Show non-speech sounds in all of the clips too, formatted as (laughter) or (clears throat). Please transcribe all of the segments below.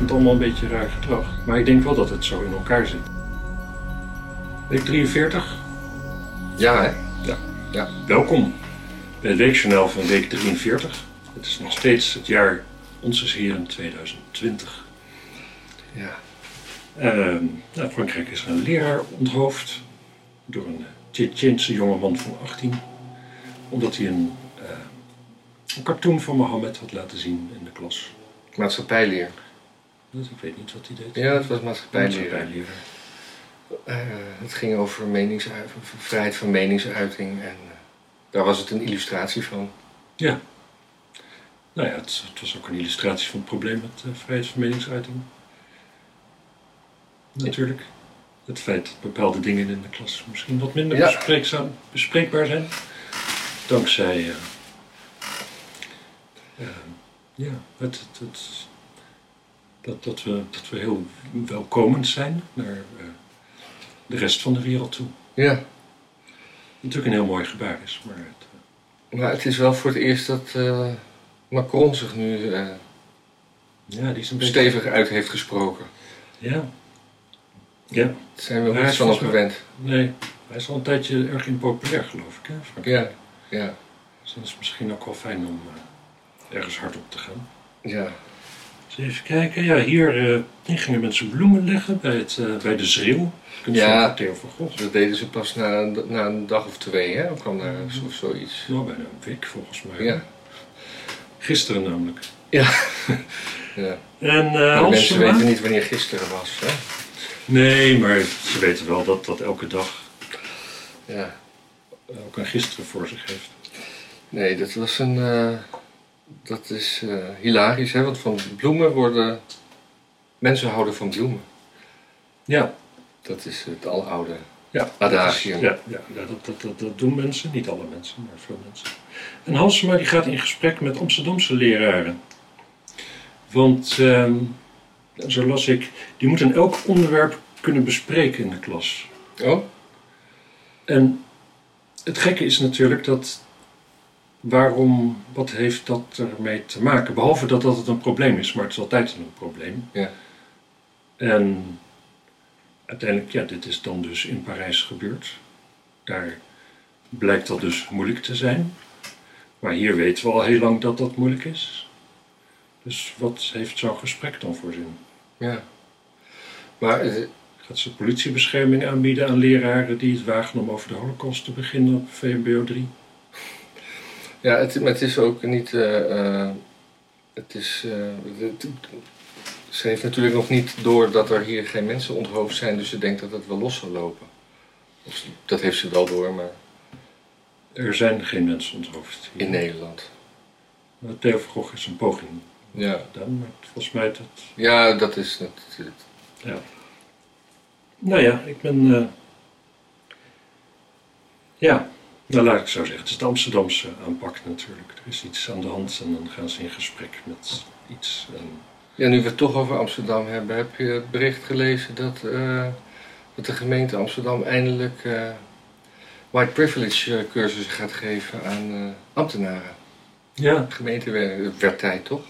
vind het allemaal een beetje raar gedrag. Maar ik denk wel dat het zo in elkaar zit. Week 43, Ja, hè? welkom bij het weekjournaal van week 43. Het is nog steeds het jaar Onze Heren 2020. Ja. Ehm, nou, Frankrijk is een leraar onthoofd door een Tsjetsjeense jongeman van 18. Omdat hij een, eh, een cartoon van Mohammed had laten zien in de klas. Maatschappijleer. Dus ik weet niet wat hij deed. Ja, dat was. Maatschappijleraar. Eh, het ging over vrijheid van meningsuiting en eh, daar was het een illustratie van. Ja. Nou ja, het, het was ook een illustratie van het probleem met eh, vrijheid van meningsuiting. Natuurlijk. Het feit dat bepaalde dingen in de klas misschien wat minder Ja. bespreekbaar zijn. Dankzij ja, het, het, het, dat, dat, we, dat we heel welkomend zijn naar eh, de rest van de wereld toe. Ja, Natuurlijk een heel mooi gebaar is, maar het, eh, maar het is wel voor het eerst dat eh, Macron zich nu ja, die is een beetje... stevig uit heeft gesproken. Ja. Ja, Daar zijn we niet van gewend. nee. Hij is al een tijdje erg impopulair, geloof ik. Hè? Frank? Ja, ja, Dus dat is misschien ook wel fijn om ergens hard op te gaan. ja. Even kijken. Ja, hier, hier gingen mensen bloemen leggen bij, het, eh, bij de Schreeuw. Ja. van Theo van Gogh. Dat deden ze pas na, een- na een dag of twee, hè? Of kwam daar zo- of zoiets. Nou, bijna een week volgens mij. Ja, Gisteren namelijk. ja. (laughs) ja. En Hans mensen weten niet wanneer gisteren was, hè? Nee, maar ze weten wel dat dat elke dag Ja. ook een gisteren voor zich heeft. Nee, dat was een. Dat is eh, hilarisch, hè? Want van bloemen worden. Mensen houden van bloemen. Ja, Dat is het aloude. Ja, Adagium. Ja, ja, dat, dat, dat doen mensen, niet alle mensen, maar veel mensen. En Halsema die gaat in gesprek met Amsterdamse leraren. Want, ehm, zo las ik, die moeten elk onderwerp kunnen bespreken in de klas. Oh? En het gekke is natuurlijk dat, waarom, wat heeft dat ermee te maken? Behalve dat dat het een probleem is, maar het is altijd een probleem. Ja. En uiteindelijk, ja, dit is dan dus in Parijs gebeurd. Daar blijkt dat dus moeilijk te zijn. Maar hier weten we al heel lang dat dat moeilijk is. Dus wat heeft zo'n gesprek dan voor zin? Ja. Maar eh, Gaat ze politiebescherming aanbieden aan leraren die het wagen om over de holocaust te beginnen op VMBO 3? Ja, het, maar het is ook niet. eh, eh, het is. eh, het- ze heeft natuurlijk nog niet door dat er hier geen mensen onthoofd zijn, dus ze denkt dat het wel los zal lopen. Of Dat heeft ze wel door, maar Er zijn geen mensen onthoofd. hier. in Nederland. Nou, Theo van Gogh is een poging Ja, gedaan, maar volgens mij dat... ja dat is natuurlijk. Ja. Nou ja, ik ben... Ja, nou laat ik zo zeggen. Het is de Amsterdamse aanpak natuurlijk. Er is iets aan de hand en dan gaan ze in gesprek met iets. En... Ja, nu we het toch over Amsterdam hebben, heb je het bericht gelezen dat, eh, dat de gemeente Amsterdam eindelijk eh, white privilege eh, cursussen gaat geven aan ambtenaren. Ja, De gemeente werd, werd tijd, toch?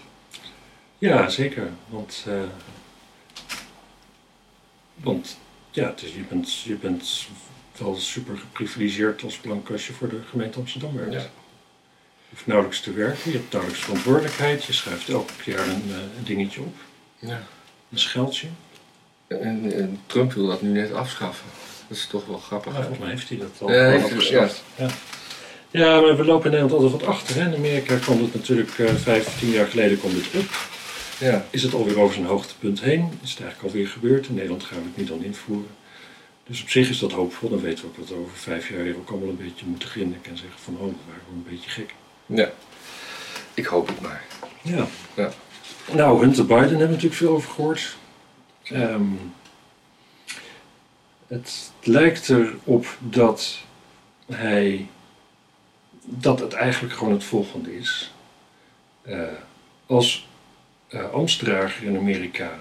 ja, zeker. Want, want ja, je, bent, je bent wel super geprivilegeerd als blank als je voor de gemeente Amsterdam werkt. Ja. Je hoeft nauwelijks te werken, je hebt nauwelijks verantwoordelijkheid, je schrijft elk jaar een, eh, dingetje op, ja. een scheldje. En, en Trump wil dat nu net afschaffen. Dat is toch wel grappig. Hè? volgens mij heeft hij dat al Ja, afgeschaft. Ja. ja, maar we lopen in Nederland altijd wat achter. Hè? In Amerika kwam het natuurlijk eh, vijf, tien jaar geleden kwam dit op. Ja. Is het alweer over zijn hoogtepunt heen? Is het eigenlijk alweer gebeurd? In Nederland gaan we het nu dan invoeren. Dus op zich is dat hoopvol. Dan weten we ook dat we over vijf jaar weer ook allemaal een beetje moeten grinniken en zeggen van oh, we waren wel een beetje gek. ja. Ik hoop het maar. Ja. Ja. Nou, Hunter Biden hebben we natuurlijk veel over gehoord. Ehm, het lijkt erop dat hij dat het eigenlijk gewoon het volgende is. Eh, als ambtsdrager in Amerika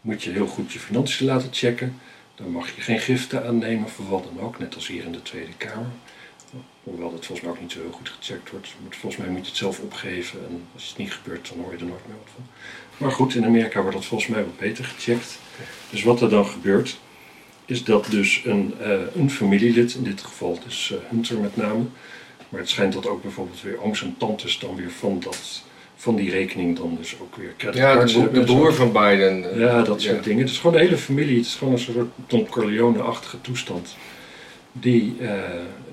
moet je heel goed je financiën laten checken. Dan mag je geen giften aannemen voor wat dan ook, net als hier in de Tweede Kamer. Hoewel dat volgens mij ook niet zo heel goed gecheckt wordt. Want volgens mij moet je het zelf opgeven en als het niet gebeurt, dan hoor je er nooit meer wat van. Maar goed, in Amerika wordt dat volgens mij wat beter gecheckt. Dus wat er dan gebeurt, is dat dus een, uh, een familielid, in dit geval dus uh, Hunter met name, maar het schijnt dat ook bijvoorbeeld weer ooms en tantes dan weer van, dat, van die rekening dan dus ook weer Ja, de, de broer van Biden. Uh, ja, dat soort dingen. Het is gewoon de hele familie, het is gewoon een soort Don Corleone-achtige toestand. Die,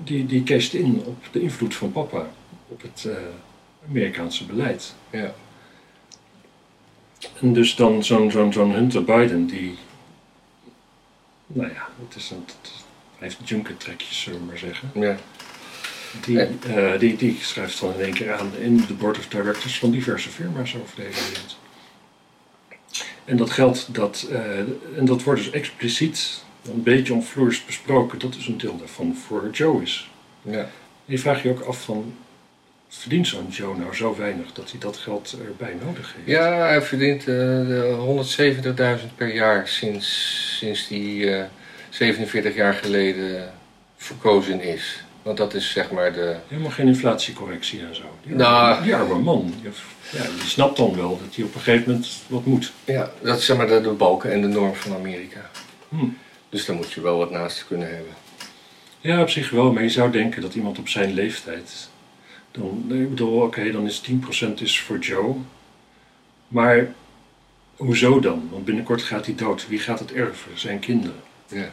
die, die keest in op de invloed van papa op het Amerikaanse beleid. Ja. En dus dan zo'n zo'n zo'n Hunter Biden, die, nou ja, het is een, het, heeft junket-trekjes, zullen we maar zeggen. Ja. Die, uh, die, die schrijft dan in één keer aan in de board of directors van diverse firma's over de hele wereld. En dat geldt, dat, uh, en dat wordt dus expliciet een beetje omvloers besproken, dat is een deel daarvan voor Joe is. Ja. je vraagt je ook af van, verdient zo'n Joe nou zo weinig dat hij dat geld erbij nodig heeft? Ja, hij verdient uh, 170.000 per jaar sinds, sinds hij 47 jaar geleden verkozen is. Want dat is zeg maar de... Helemaal geen inflatiecorrectie en zo. Die, nou, arme, die arme man. Ja, die snapt dan wel dat hij op een gegeven moment wat moet. Ja, dat is zeg maar de, de balken en de norm van Amerika. Hm. Dus daar moet je wel wat naast kunnen hebben. Ja, op zich wel. Maar je zou denken dat iemand op zijn leeftijd... Dan, ik bedoel, oké, dan is 10% is voor Joe. Maar hoezo dan? Want binnenkort gaat hij dood. Wie gaat het erven? Zijn kinderen. Ja.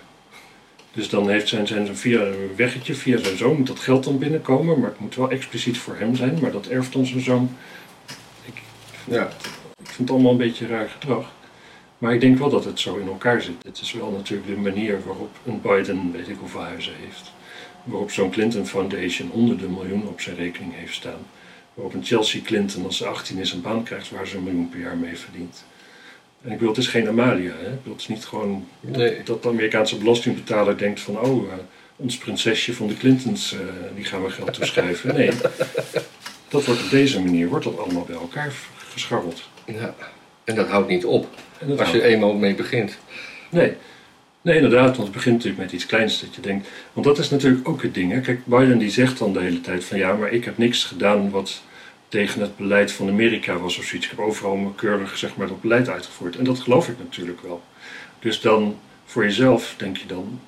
Dus dan heeft zijn, zijn via een weggetje, via zijn zoon, moet dat geld dan binnenkomen. Maar het moet wel expliciet voor hem zijn. Maar dat erft dan zijn zoon. Ik, ja. ik vind het allemaal een beetje raar gedrag. Maar ik denk wel dat het zo in elkaar zit. Het is wel natuurlijk de manier waarop een Biden, weet ik hoeveel huizen heeft. Waarop zo'n Clinton Foundation honderden miljoenen op zijn rekening heeft staan. Waarop een Chelsea Clinton als ze 18 is een baan krijgt waar ze een miljoen per jaar mee verdient. En ik bedoel, het is geen Amalia. Hè? Ik bedoel, het is niet gewoon nee. dat de Amerikaanse belastingbetaler denkt van... oh, uh, ons prinsesje van de Clintons, uh, die gaan we geld toeschrijven. Nee, (laughs) dat wordt op deze manier wordt dat allemaal bij elkaar gescharreld. Ja, en dat houdt niet op als je eenmaal mee begint. Nee. Nee, inderdaad, want het begint natuurlijk met iets kleins dat je denkt... Want dat is natuurlijk ook het ding. Hè? Kijk, Biden die zegt dan de hele tijd van... ja, maar ik heb niks gedaan wat tegen het beleid van Amerika was of zoiets. Ik heb overal keurig zeg maar, dat beleid uitgevoerd. En dat geloof ik natuurlijk wel. Dus dan voor jezelf denk je dan,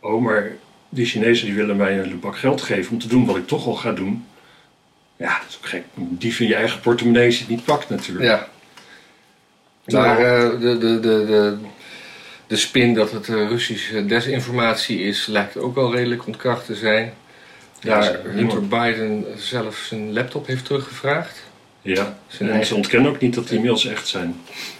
oh maar die Chinezen die willen mij een bak geld geven om te doen wat ik toch al ga doen. Ja, dat is ook gek. Die van je eigen portemonnee als je het niet pakt natuurlijk. Ja. Maar uh, de, de, de, de, de spin dat het Russische desinformatie is, lijkt ook wel redelijk ontkracht te zijn. Ja, Hunter Biden zelf zijn laptop heeft teruggevraagd. Ja, zijn en ze ontkennen ook niet dat die mails echt zijn.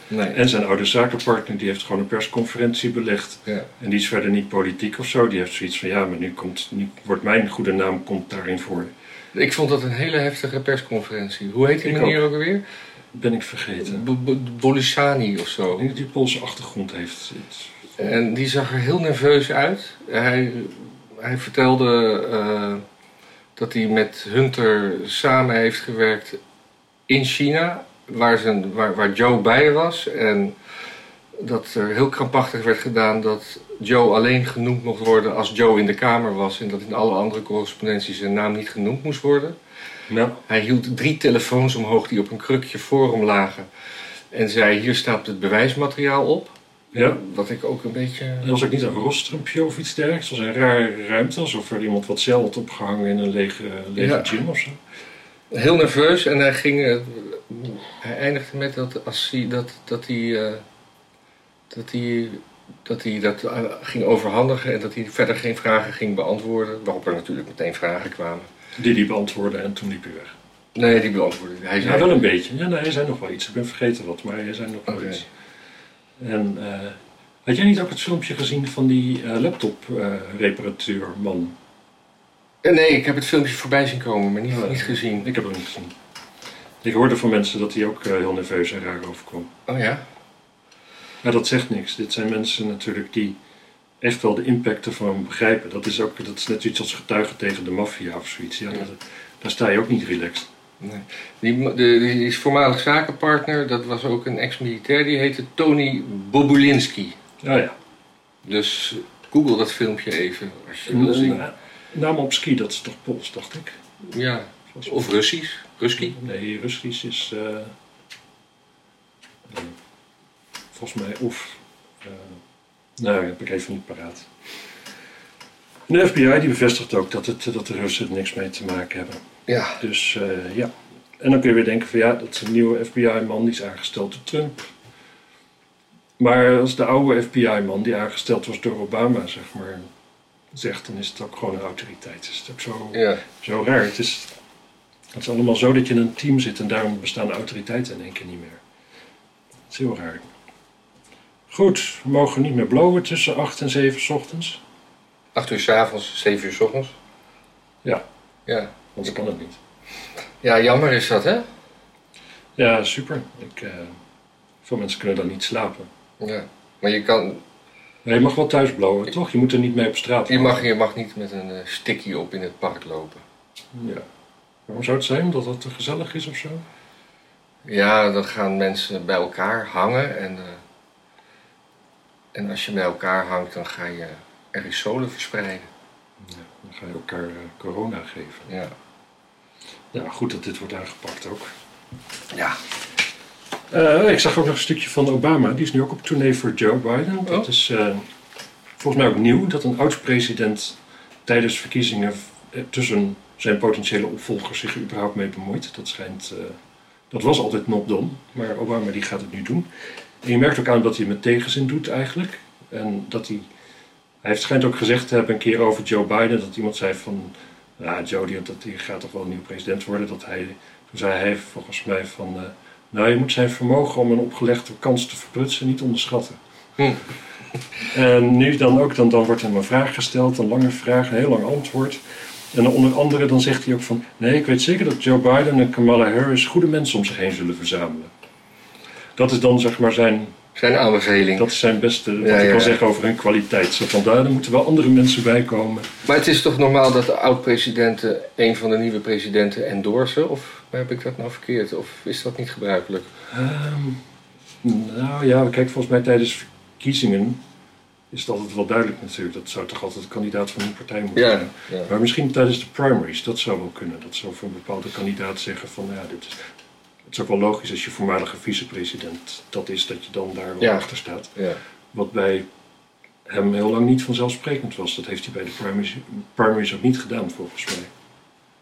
Nee. En zijn oude zakenpartner die heeft gewoon een persconferentie belegd. Ja. En die is verder niet politiek of zo. Die heeft zoiets van ja, maar nu, komt, nu wordt mijn goede naam komt daarin voor. Ik vond dat een hele heftige persconferentie. Hoe heet die ik meneer ook, alweer? Ben ik vergeten. Bolusani of zo. Ik denk dat die Poolse achtergrond heeft. En die zag er heel nerveus uit. Hij hij vertelde uh, dat hij met Hunter samen heeft gewerkt in China, waar, zijn, waar, waar Joe bij was. En dat er heel krampachtig werd gedaan dat Joe alleen genoemd mocht worden als Joe in de kamer was. En dat in alle andere correspondenties zijn naam niet genoemd moest worden. Ja. Hij hield drie telefoons omhoog die op een krukje voor hem lagen. En zei: Hier staat het bewijsmateriaal op. Ja. Dat ik ook een beetje... Was ook niet een rostrumpje of iets dergelijks. Het was een rare ruimte, alsof er iemand wat cel had opgehangen in een lege, lege Ja. gym of zo. Heel nerveus en hij ging... eh, Hij eindigde met dat als hij dat, dat hij... eh, Dat hij dat hij dat eh, ging overhandigen en dat hij verder geen vragen ging beantwoorden. Waarop er natuurlijk meteen vragen kwamen. Die die beantwoordde en toen liep hij weg. Nee, die beantwoordde. Hij zei Ja, wel een beetje. Ja, nee, hij zei nog wel iets. Ik ben vergeten wat, maar hij zei nog wel iets. En eh, had jij niet ook het filmpje gezien van die eh, laptop-reparateurman? Eh, Nee, ik heb het filmpje voorbij zien komen, maar niet, Oh, niet gezien. ik heb het niet gezien. Ik hoorde van mensen dat hij ook heel nerveus en raar overkwam. Oh ja? Maar dat zegt niks. Dit zijn mensen natuurlijk die echt wel de impact ervan begrijpen. Dat is, ook, dat is net iets als getuigen tegen de maffia of zoiets. Ja, daar sta je ook niet relaxed. Nee. Die, de, die is voormalig zakenpartner, dat was ook een ex-militair, die heette Tony Bobulinski. Ja, ja. Dus google dat filmpje even als je wil En, zien. Naam op ski, dat is toch Pools, dacht ik. Ja, of Russisch. Ruski. Nee, Russisch is. eh, eh, volgens mij of. eh nou, dat heb ik even niet paraat. En De FBI die bevestigt ook dat, het, dat de Russen er niks mee te maken hebben. Ja, Dus eh, ja. En dan kun je weer denken van ja, dat is een nieuwe FBI-man die is aangesteld door Trump. Maar als de oude FBI-man die aangesteld was door Obama, zeg maar, zegt, dan is het ook gewoon een autoriteit. Het is ook zo, ja. zo raar. Het is, het is allemaal zo dat je in een team zit en daarom bestaan de autoriteiten in één keer niet meer. Het is heel raar. Goed, we mogen niet meer blowen tussen 8 en 7 's ochtends. 8 uur 's avonds, 7 uur 's ochtends. Ja. Ja. Anders kan het niet. Ja, jammer is dat, hè? Ja, super. Ik, eh, veel mensen kunnen dan niet slapen. Ja. Maar je kan, Nee, je mag wel thuis blowen, toch? Je moet er niet mee op straat. je mag, je mag niet met een eh, sticky op in het park lopen. Ja. Waarom zou het zijn? Omdat het te gezellig is of zo? Ja, dan gaan mensen bij elkaar hangen en, eh, en als je bij elkaar hangt, dan ga je aerosolen verspreiden. Ja, dan ga je elkaar eh, corona geven. Ja. Ja, goed dat dit wordt aangepakt ook. Ja. Eh, ik zag ook nog een stukje van Obama. Die is nu ook op tournee voor Joe Biden. Dat Oh. is eh, volgens mij ook nieuw. Dat een oud-president tijdens verkiezingen tussen zijn potentiële opvolgers zich er überhaupt mee bemoeit. Dat schijnt... dat was altijd not done. Maar Obama die gaat het nu doen. En je merkt ook aan dat hij het met tegenzin doet eigenlijk. En dat hij... Hij heeft schijnt ook gezegd te hebben een keer over Joe Biden. Dat iemand zei van... Ja, Joe die, dat, die gaat toch wel een nieuw president worden. Dat hij, toen zei hij volgens mij van... eh, nou, je moet zijn vermogen om een opgelegde kans te verprutsen niet onderschatten. Hm. (laughs) En nu dan ook, dan, dan wordt hem een vraag gesteld, een lange vraag, een heel lang antwoord. En onder andere dan zegt hij ook van... Nee, ik weet zeker dat Joe Biden en Kamala Harris goede mensen om zich heen zullen verzamelen. Dat is dan zeg maar zijn, Zijn aanbeveling. dat is zijn beste, wat Ja, ik kan zeggen over hun kwaliteit. Zo van, daar moeten wel andere mensen bij komen. Maar het is toch normaal dat de oud-presidenten een van de nieuwe presidenten endorsen? Of heb ik dat nou verkeerd? Of is dat niet gebruikelijk? Ehm, nou ja, kijk, volgens mij tijdens verkiezingen is het altijd wel duidelijk natuurlijk. Dat zou toch altijd de kandidaat van een partij moeten Ja, zijn. ja. Maar misschien tijdens de primaries, dat zou wel kunnen. Dat zou voor een bepaalde kandidaat zeggen van, ja, dit is... Het is ook wel logisch als je voormalige vicepresident dat is, dat je dan daar wel Ja. achter staat. ja. Wat bij hem heel lang niet vanzelfsprekend was. Dat heeft hij bij de primaries, primaries ook niet gedaan, volgens mij.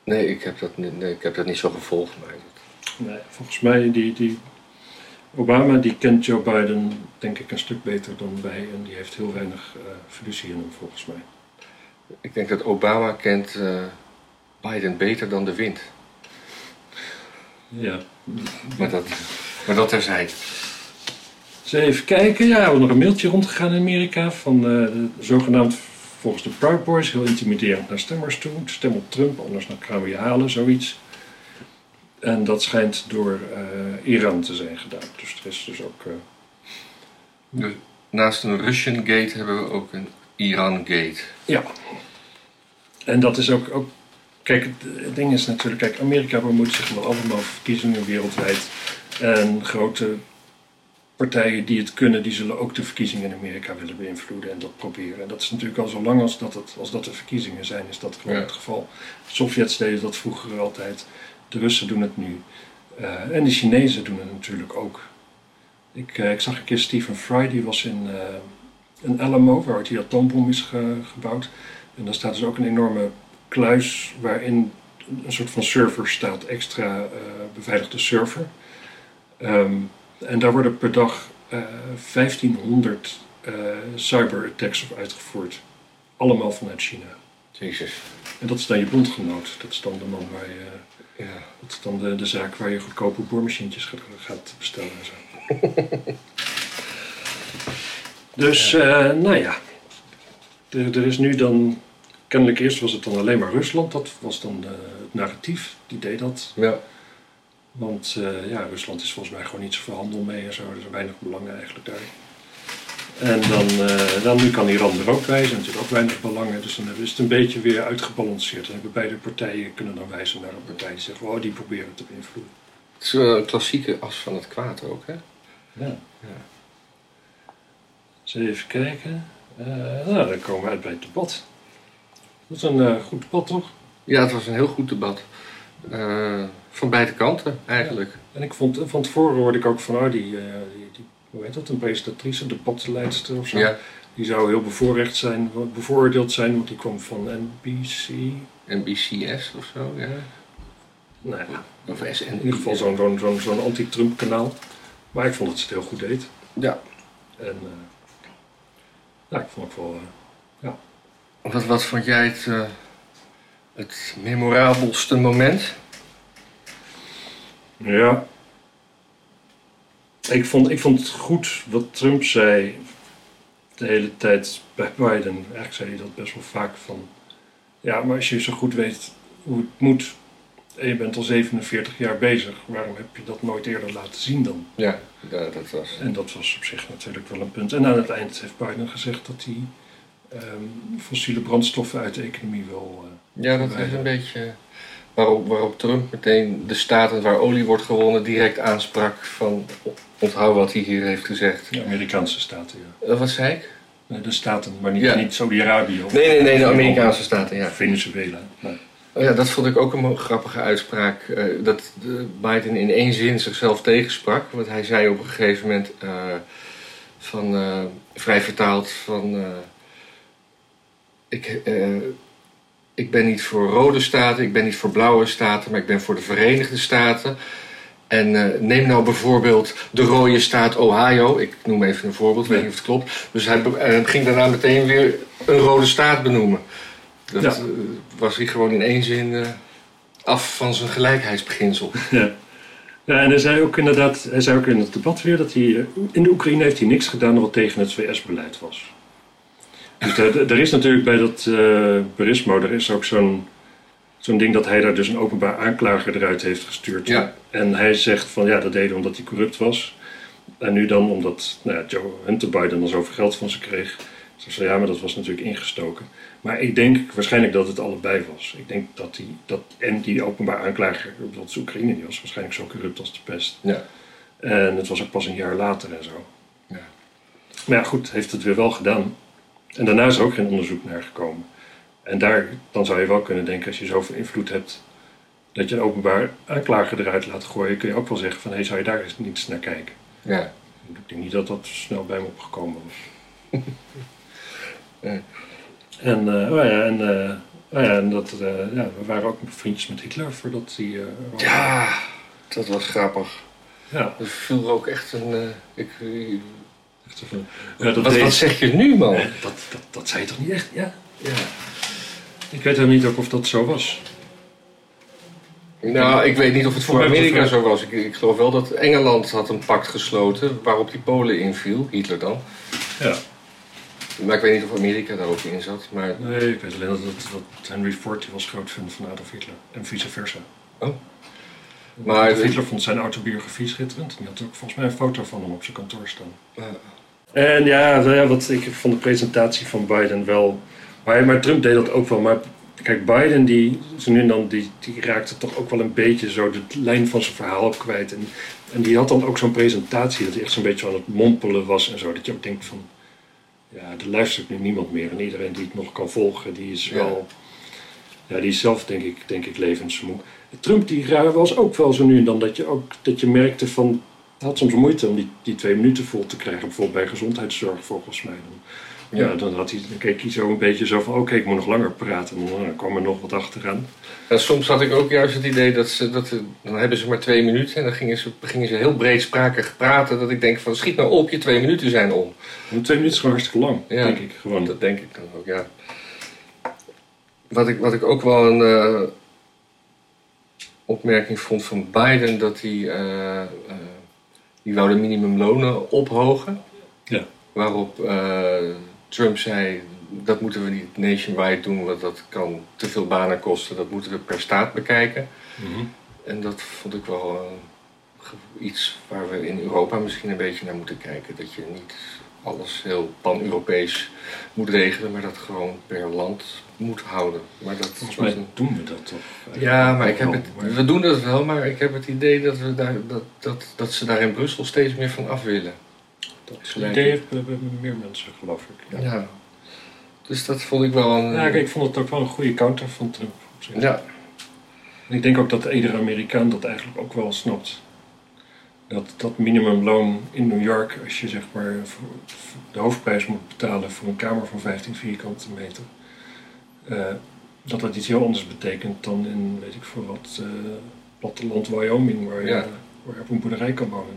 Nee, ik heb dat, niet- nee, ik heb dat niet zo gevolgd. Maar Nee, volgens mij, die, die Obama die kent Joe Biden denk ik een stuk beter dan wij. En die heeft heel weinig eh fiducie in hem, volgens mij. ik denk dat Obama kent eh, Biden beter dan de wind. Ja. Maar dat, maar dat terzijde. Dus even kijken. Ja, we hebben nog een mailtje rondgegaan in Amerika van de, zogenaamd volgens de Proud Boys heel intimiderend naar stemmers toe. Stem op Trump, anders dan gaan we je halen, zoiets. En dat schijnt door eh, Iran te zijn gedaan. Dus er is dus ook... eh, Dus naast een Russian gate hebben we ook een Iran gate. Ja. En dat is ook, ook kijk, het, ding is natuurlijk, kijk, Amerika bemoeit zich met allemaal verkiezingen wereldwijd. En grote partijen die het kunnen, die zullen ook de verkiezingen in Amerika willen beïnvloeden en dat proberen. En dat is natuurlijk al zo lang als dat, het, als dat de verkiezingen zijn, is dat gewoon Ja. het geval. De Sovjets deden dat vroeger altijd, de Russen doen het nu. Eh, en de Chinezen doen het natuurlijk ook. Ik, eh, ik zag een keer Stephen Fry, die was in, eh in Alamo, waar die atoombom is ge- gebouwd. En daar staat dus ook een enorme kluis waarin een soort van server staat, extra eh, beveiligde server. Ehm, en daar worden per dag eh 1500 eh cyberattacks op uitgevoerd. Allemaal vanuit China. Jezus. En dat is dan je bondgenoot. Dat is dan de man waar je. Ja. Dat is dan de, de zaak waar je goedkope boormachientjes gaat, gaat bestellen en zo. (laughs) dus, eh, nou ja. Er, er is nu dan. Kennelijk eerst was het dan alleen maar Rusland. Dat was dan het narratief. Die deed dat. Ja. Want eh, ja, Rusland is volgens mij gewoon niet zoveel handel mee en zo. Er is weinig belang eigenlijk daar. En dan, eh, dan nu kan Iran er ook bij. Zijn natuurlijk ook weinig belangen. Dus dan is het een beetje weer uitgebalanceerd. Dan hebben beide partijen kunnen dan wijzen naar een partij die zegt, oh, die proberen te beïnvloeden. Het is wel een klassieke as van het kwaad ook, hè? Ja. Ja. Dus even kijken. Eh, nou, dan komen we uit bij het debat. Dat is een eh, goed debat, toch? Ja, het was een heel goed debat. Eh, van beide kanten, eigenlijk. En ik vond, van tevoren hoorde ik ook van, oh, die, eh, die, die hoe heet dat, een presentatrice, debatleidster of zo. Ja. Die zou heel bevoorrecht zijn, bevooroordeeld zijn, want die kwam van NBC. NBCS of zo, ja. Nou ja, Of SN. in ieder geval zo'n zo'n zo'n anti-Trump kanaal. Maar ik vond dat ze het heel goed deed. Ja. En ja, ik vond het wel... eh, Wat, wat vond jij het, eh, het memorabelste moment? Ja. Ik vond, ik vond het goed wat Trump zei de hele tijd bij (laughs) Biden. Eigenlijk zei hij dat best wel vaak van... Ja, maar als je zo goed weet hoe het moet... en je bent al 47 jaar bezig... waarom heb je dat nooit eerder laten zien dan? Ja, ja dat was. En dat was op zich natuurlijk wel een punt. En aan het eind heeft Biden gezegd dat hij... ehm, fossiele brandstoffen uit de economie wil... eh, Ja, dat is een beetje waarop, waarop Trump meteen de staten waar olie wordt gewonnen direct aansprak van onthoud wat hij hier heeft gezegd. de Amerikaanse staten, ja. Uh, wat zei ik? De staten, maar niet, Ja. niet Saudi-Arabië. of- Nee, nee, nee, de Amerikaanse staten, ja. Venezuela. Nee. Oh ja, dat vond ik ook een grappige uitspraak. eh, dat eh, Biden in één zin zichzelf tegensprak. Want hij zei op een gegeven moment, eh, van, eh, vrij vertaald, van... ik, eh, ik ben niet voor rode staten, ik ben niet voor blauwe staten, maar ik ben voor de Verenigde Staten. En eh, neem nou bijvoorbeeld de rode staat Ohio. Ik noem even een voorbeeld, weet niet of het klopt. Dus hij eh, ging daarna meteen weer een rode staat benoemen. Dat Ja. was hij gewoon in één zin af van zijn gelijkheidsbeginsel. Ja. ja, en hij zei ook inderdaad, hij zei ook in het debat weer dat hij, in de Oekraïne heeft hij niks gedaan wat tegen het VS-beleid was. Dus er, is natuurlijk bij dat eh Burismo, er is ook zo'n zo'n ding dat hij daar dus een openbaar aanklager eruit heeft gestuurd. Ja. En hij zegt van ja, dat hij omdat hij corrupt was. En nu dan omdat nou ja, Joe Hunter Biden al zoveel geld van ze kreeg. Ze zei ja, maar dat was natuurlijk ingestoken. Maar ik denk waarschijnlijk dat het allebei was. Ik denk dat die, dat, en die openbaar aanklager, dat is Oekraïne, die was waarschijnlijk zo corrupt als de pest. Ja. En het was ook pas een jaar later en zo. Ja. Maar ja, goed, heeft het weer wel gedaan. En daarna is er ook geen onderzoek naar gekomen. En daar, dan zou je wel kunnen denken, als je zoveel invloed hebt, dat je een openbaar aanklager eruit laat gooien, kun je ook wel zeggen van, hé, zou je daar eens niet eens naar kijken? Ja. Ik denk niet dat dat snel bij me opgekomen was. (laughs) Nee. En, eh, oh ja, en, eh, oh ja, en dat, eh, ja, we waren ook vriendjes met Hitler voordat hij... ja, dat was grappig. ja. Er viel ook echt een... ik, ja, dat, wat, deed- wat zeg je nu, man? Nee, dat, dat, dat zei je toch niet echt? Ja. Ja. Ik weet helemaal niet ook of dat zo was. Nou, ik weet niet of het voor Amerika zo was. Ik, ik geloof wel dat Engeland had een pact gesloten waarop die Polen inviel, Hitler dan. Ja. Maar ik weet niet of Amerika daar ook in zat. Maar Nee, ik weet alleen dat, Henry Ford die was groot fan van Adolf Hitler. En vice versa. Oh. Maar- Adolf Hitler vond zijn autobiografie schitterend. En die had ook volgens mij een foto van hem op zijn kantoor staan. eh, En ja, ja, wat ik vond de presentatie van Biden wel. Maar, maar Trump deed dat ook wel. Maar kijk, Biden die, zo nu en dan, die, die raakte toch ook wel een beetje zo de lijn van zijn verhaal kwijt. En, en die had dan ook zo'n presentatie dat hij echt zo'n beetje aan het mompelen was en zo. Dat je ook denkt van, ja, er luistert nu niemand meer. En iedereen die het nog kan volgen, die is wel, ja, die is zelf denk ik, denk ik levensmoe. Trump die was ook wel zo nu en dan dat je ook, dat je merkte van, had soms moeite om die, die twee minuten vol te krijgen. Bijvoorbeeld bij gezondheidszorg volgens mij. Dan, ja, dan, had hij, dan keek hij zo een beetje zo van, oké, ik moet nog langer praten. En dan, dan kwam er nog wat achteraan. en soms had ik ook juist het idee dat ze, dat, ze- dan hebben ze maar twee minuten en dan gingen ze, gingen ze heel breedsprakig praten. Dat ik denk van schiet nou op, je twee minuten zijn om. En twee minuten is gewoon hartstikke lang, Ja. denk ik. Gewoon. Dat denk ik dan ook, ja. Wat ik, wat ik ook wel een eh, opmerking vond van Biden, dat hij, eh, eh, die wou de minimumlonen ophogen. Ja. Waarop eh, Trump zei, dat moeten we niet nationwide doen, want dat kan te veel banen kosten. Dat moeten we per staat bekijken. Mhm. En dat vond ik wel eh, iets waar we in Europa misschien een beetje naar moeten kijken. Dat je niet alles heel pan-Europees moet regelen, maar dat gewoon per land moet houden. Maar dat Volgens mij een- doen we dat toch? Ja, maar ik heb Wel, het, maar- we doen dat wel, maar ik heb het idee dat, we daar, dat, dat, dat ze daar in Brussel steeds meer van af willen. Dat Gelijk. idee heeft- hebben meer mensen, geloof ik. Ja. Ja. Dus dat vond ik wel een... Ja, ik vond het ook wel een goede counter van Trump. ja. En ik denk ook dat iedere Amerikaan dat eigenlijk ook wel snapt. Dat dat minimumloon in New York, als je zeg maar de hoofdprijs moet betalen voor een kamer van 15 vierkante meter, eh, dat dat iets heel anders betekent dan in, weet ik voor wat, eh, platteland Wyoming, waar je, Ja. waar je op een boerderij kan wonen.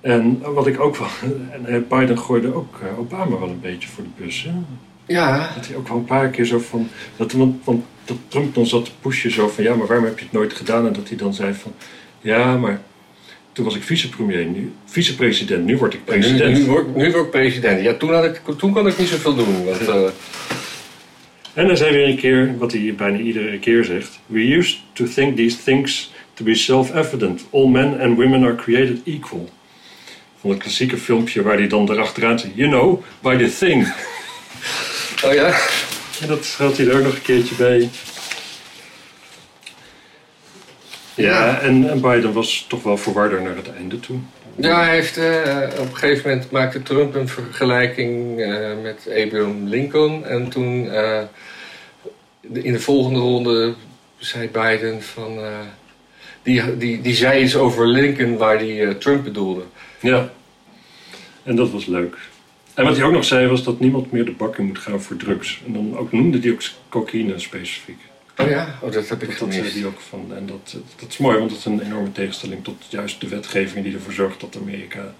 En wat ik ook wel, (laughs) en eh, Biden gooide ook Obama wel een beetje voor de bus. Hè? Ja, Dat hij ook wel een paar keer zo van. Dat, want, want dat Trump dan zat te pushen zo van ja, maar waarom heb je het nooit gedaan? En dat hij dan zei van ja, maar toen was ik vicepremier, nu vicepresident, nu word ik En nu, president. nu, word, nu word ik president. Ja, toen, had ik, toen kon ik niet zoveel doen. Want, eh, En dan zei weer een keer, wat hij bijna iedere keer zegt: We used to think these things to be self-evident. All men and women are created equal. Van het klassieke filmpje waar hij dan erachteraan zegt: You know, by the thing. oh ja? En dat had hij er ook nog een keertje bij. Ja, en, en Biden was toch wel verwarder naar het einde toe. Ja, hij heeft eh, op een gegeven moment maakte Trump een vergelijking eh, met Abraham Lincoln. En toen eh, in de volgende ronde zei Biden van. die, die, die zei iets over Lincoln waar hij eh, Trump bedoelde. Ja. En dat was leuk. En wat hij ook nog zei was dat niemand meer de bakken moet gaan voor drugs. En dan ook noemde hij ook cocaïne specifiek. Oh ja, oh, dat heb ik Dat gemist. hij ook van. En dat, dat is mooi, want dat is een enorme tegenstelling tot juist de wetgeving die ervoor zorgt dat Amerika.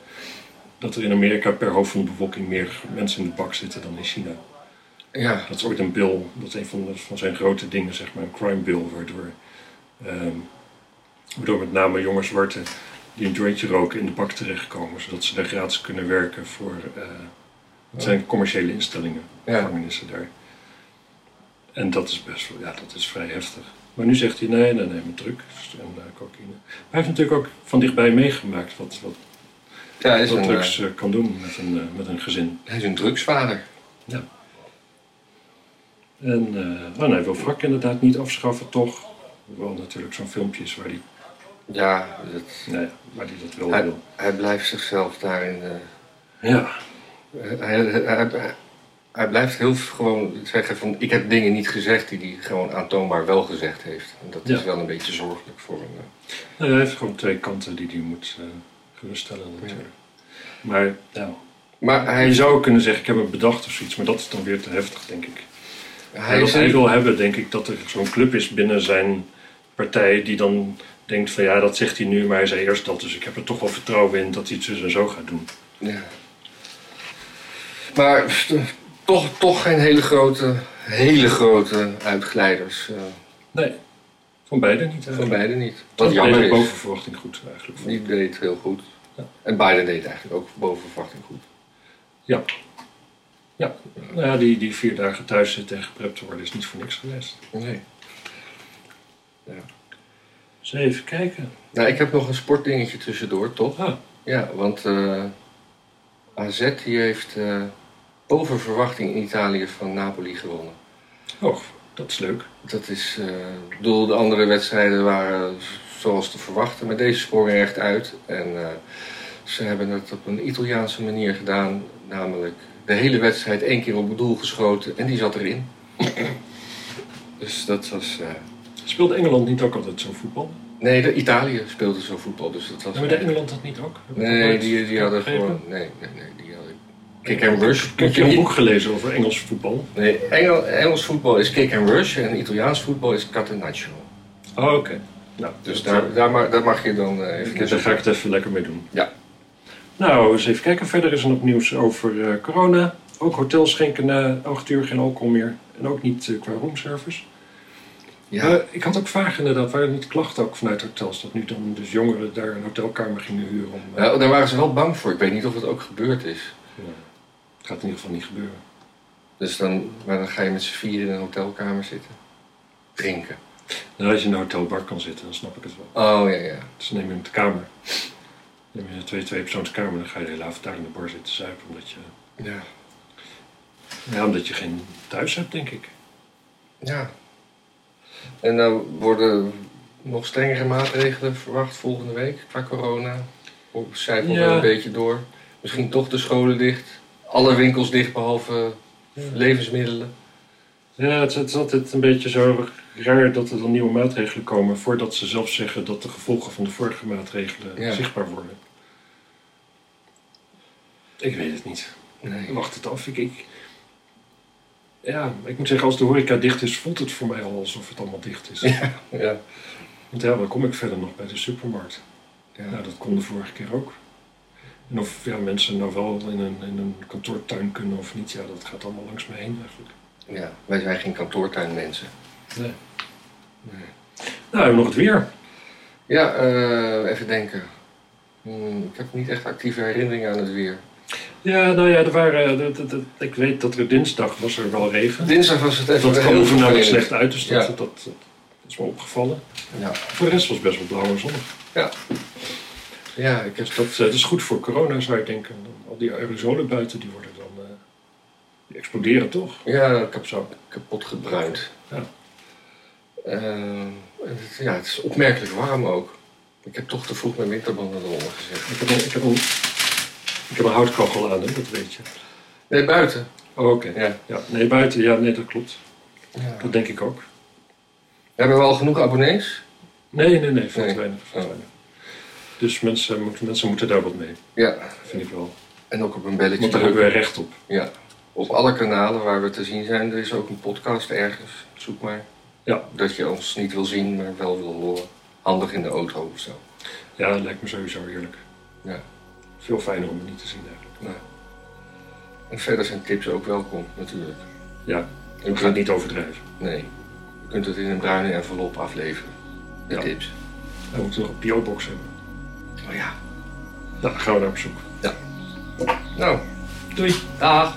Dat er in Amerika per hoofd van de bevolking meer mensen in de bak zitten dan in China. Ja, Dat is ooit een bill, dat is een van, de, van zijn grote dingen, zeg maar, een crime bill, waardoor, ehm, waardoor met name jonge zwarten die een jointje roken in de bak terechtkomen, zodat ze daar gratis kunnen werken voor, eh het zijn commerciële instellingen, Ja. gevangenissen daar. En dat is best wel, ja, dat is vrij heftig. Maar nu zegt hij nee, nee, nee, met drugs en eh, cocaïne. Maar hij heeft natuurlijk ook van dichtbij meegemaakt wat, wat, ja hij, is wat een, drugs eh, eh, kan doen met een, met een gezin. hij is een drugsvader. En eh oh nee, wil wrak inderdaad niet afschaffen, toch? Hoewel natuurlijk zo'n filmpje is waar hij, Ja, dat, nee, waar hij dat wel hij, wil. hij blijft zichzelf daarin. Ja, hij, hij, hij, hij blijft heel gewoon zeggen van ik heb dingen niet gezegd die hij gewoon aantoonbaar wel gezegd heeft. En dat is wel een beetje zorgelijk voor hem. Nou, hij heeft gewoon twee kanten die hij moet eh geruststellen natuurlijk. Maar ja, Maar hij, je zou kunnen zeggen, ik heb het bedacht of zoiets, maar dat is dan weer te heftig, denk ik. hij, wat hij wil hebben, denk ik, dat er zo'n club is binnen zijn partij die dan denkt van ja, dat zegt hij nu, maar hij zei eerst dat, dus ik heb er toch wel vertrouwen in dat hij het zo en zo gaat doen. Ja. Maar toch, toch geen hele grote, hele grote uitglijders. eh, Nee, van beide niet. van beide niet. Wat jammer deed is. boven verwachting goed eigenlijk. Die deed heel goed. Ja. En Biden deed eigenlijk ook boven verwachting goed. Ja. Ja, nou ja, die, die vier dagen thuis zitten en geprept worden is niet voor niks geweest. Nee. Dus even kijken. Nou, ik heb nog een sportdingetje tussendoor, toch? Ah, Ja, want eh, AZ die heeft eh, boven verwachting in Italië van Napoli gewonnen. oh, dat is leuk. Dat is, eh, bedoel, de andere wedstrijden waren zoals te verwachten, maar deze sprongen echt uit. En eh, ze hebben het op een Italiaanse manier gedaan, namelijk de hele wedstrijd één keer op het doel geschoten en die zat erin. (clears throat) dus dat was. eh, Speelde Engeland niet ook altijd zo voetbal? nee, de Italië speelde zo voetbal, dus dat was. Ja, maar deed Engeland dat niet ook? Heb nee, die, die hadden gewoon. Nee, nee, nee, die hadden. Kick and rush. Ik heb je een boek gelezen over Engels voetbal. Nee, Engel, Engels voetbal is kick and rush en Italiaans voetbal is catenaccio. Oh, oké. Nou, Dus daar, daar, mag, daar mag je dan eh, even Dus daar ga ik het even lekker mee doen. Ja. Nou, eens even kijken. Verder is er nog nieuws over eh, corona. Ook hotels schenken na 8 uur geen alcohol meer. En ook niet eh, qua roomservice. Ja, ik had ook vragen inderdaad. Waren er niet klachten ook vanuit hotels? Dat nu dan dus jongeren daar een hotelkamer gingen huren om... eh, ja, daar waren ze wel bang voor. Ik weet niet of het ook gebeurd is. nou, het gaat in ieder geval niet gebeuren. Dus dan, maar dan ga je met z'n vier in een hotelkamer zitten. Drinken. Nou, als je in een hotelbar kan zitten, dan snap ik het wel. Oh ja, ja. Dus neem je hem de kamer. Neem je een twee, twee persoonskamer, dan ga je de hele avond daar in de bar zitten zuipen. Omdat je, Ja. ja, omdat je geen thuis hebt, denk ik. ja. En dan worden nog strengere maatregelen verwacht volgende week qua corona. Of zijpelt Ja. wel een beetje door. Misschien toch de scholen dicht. Alle winkels dicht behalve levensmiddelen. Ja, het, het is altijd een beetje zo raar dat er dan nieuwe maatregelen komen voordat ze zelf zeggen dat de gevolgen van de vorige maatregelen Ja. zichtbaar worden. Ik weet het niet. Nee. Wacht het af. Ik, ik, ja, ik moet zeggen, als de horeca dicht is, voelt het voor mij al alsof het allemaal dicht is. (laughs) Ja. Want ja, dan kom ik verder nog bij de supermarkt. Ja. Nou, dat kon de vorige keer ook. En of ja, mensen nou wel in een, in een kantoortuin kunnen of niet, ja, dat gaat allemaal langs me heen eigenlijk. ja, wij zijn geen kantoortuinmensen. Nee. Nee. Nou, hebben nog het weer. Ja, eh, even denken. Hmm, ik heb niet echt actieve herinneringen aan het weer. Ja, nou ja, er waren, dat- ik weet dat er dinsdag was er wel regen. Dinsdag was het even Dat kwam vervelend. slecht uit, dus dat, Ja. dat, dat, dat is me opgevallen. Ja. Voor de rest was het best wel blauw en zonnig. ja, ik heb Dus dat, eh, dat is goed voor corona, zou ik denken. Al die aerosolen buiten, die worden dan... eh, die exploderen toch? ja, ik heb Zo. kapot gebruind. Ja. Eh, het, ja, het is opmerkelijk warm ook. Ik heb toch te vroeg mijn winterbanden eronder gezet. Ik heb, een, ik, heb een, ik heb een houtkachel aan, hè, dat weet je. Nee, buiten. Oh, oké. Ja. Ja, nee, buiten, ja, nee, dat klopt. Ja. Dat denk ik ook. Hebben we al genoeg abonnees? Nee, nee, nee, veel Nee. te weinig. Veel te weinig. Dus mensen, moeten- mensen moeten daar wat mee, Ja. vind ik wel. En ook op een belletje Want daar hebben we recht op. Ja. Op alle kanalen waar we te zien zijn, er is ook een podcast ergens. Zoek maar. Ja. Dat je ons niet wil zien, maar wel wil horen. Handig in de auto of zo. Ja, dat lijkt me sowieso eerlijk. Ja. Veel fijner om het niet te zien eigenlijk. Nou. En verder zijn tips ook welkom, natuurlijk. Ja, Je we gaan het kunt, niet overdrijven. nee, je kunt het in een bruine envelop afleveren. De Ja. tips. We moeten nog een PO-box hebben. Oh ja. Dan gaan we daar op zoek. Nou, Doei! dag.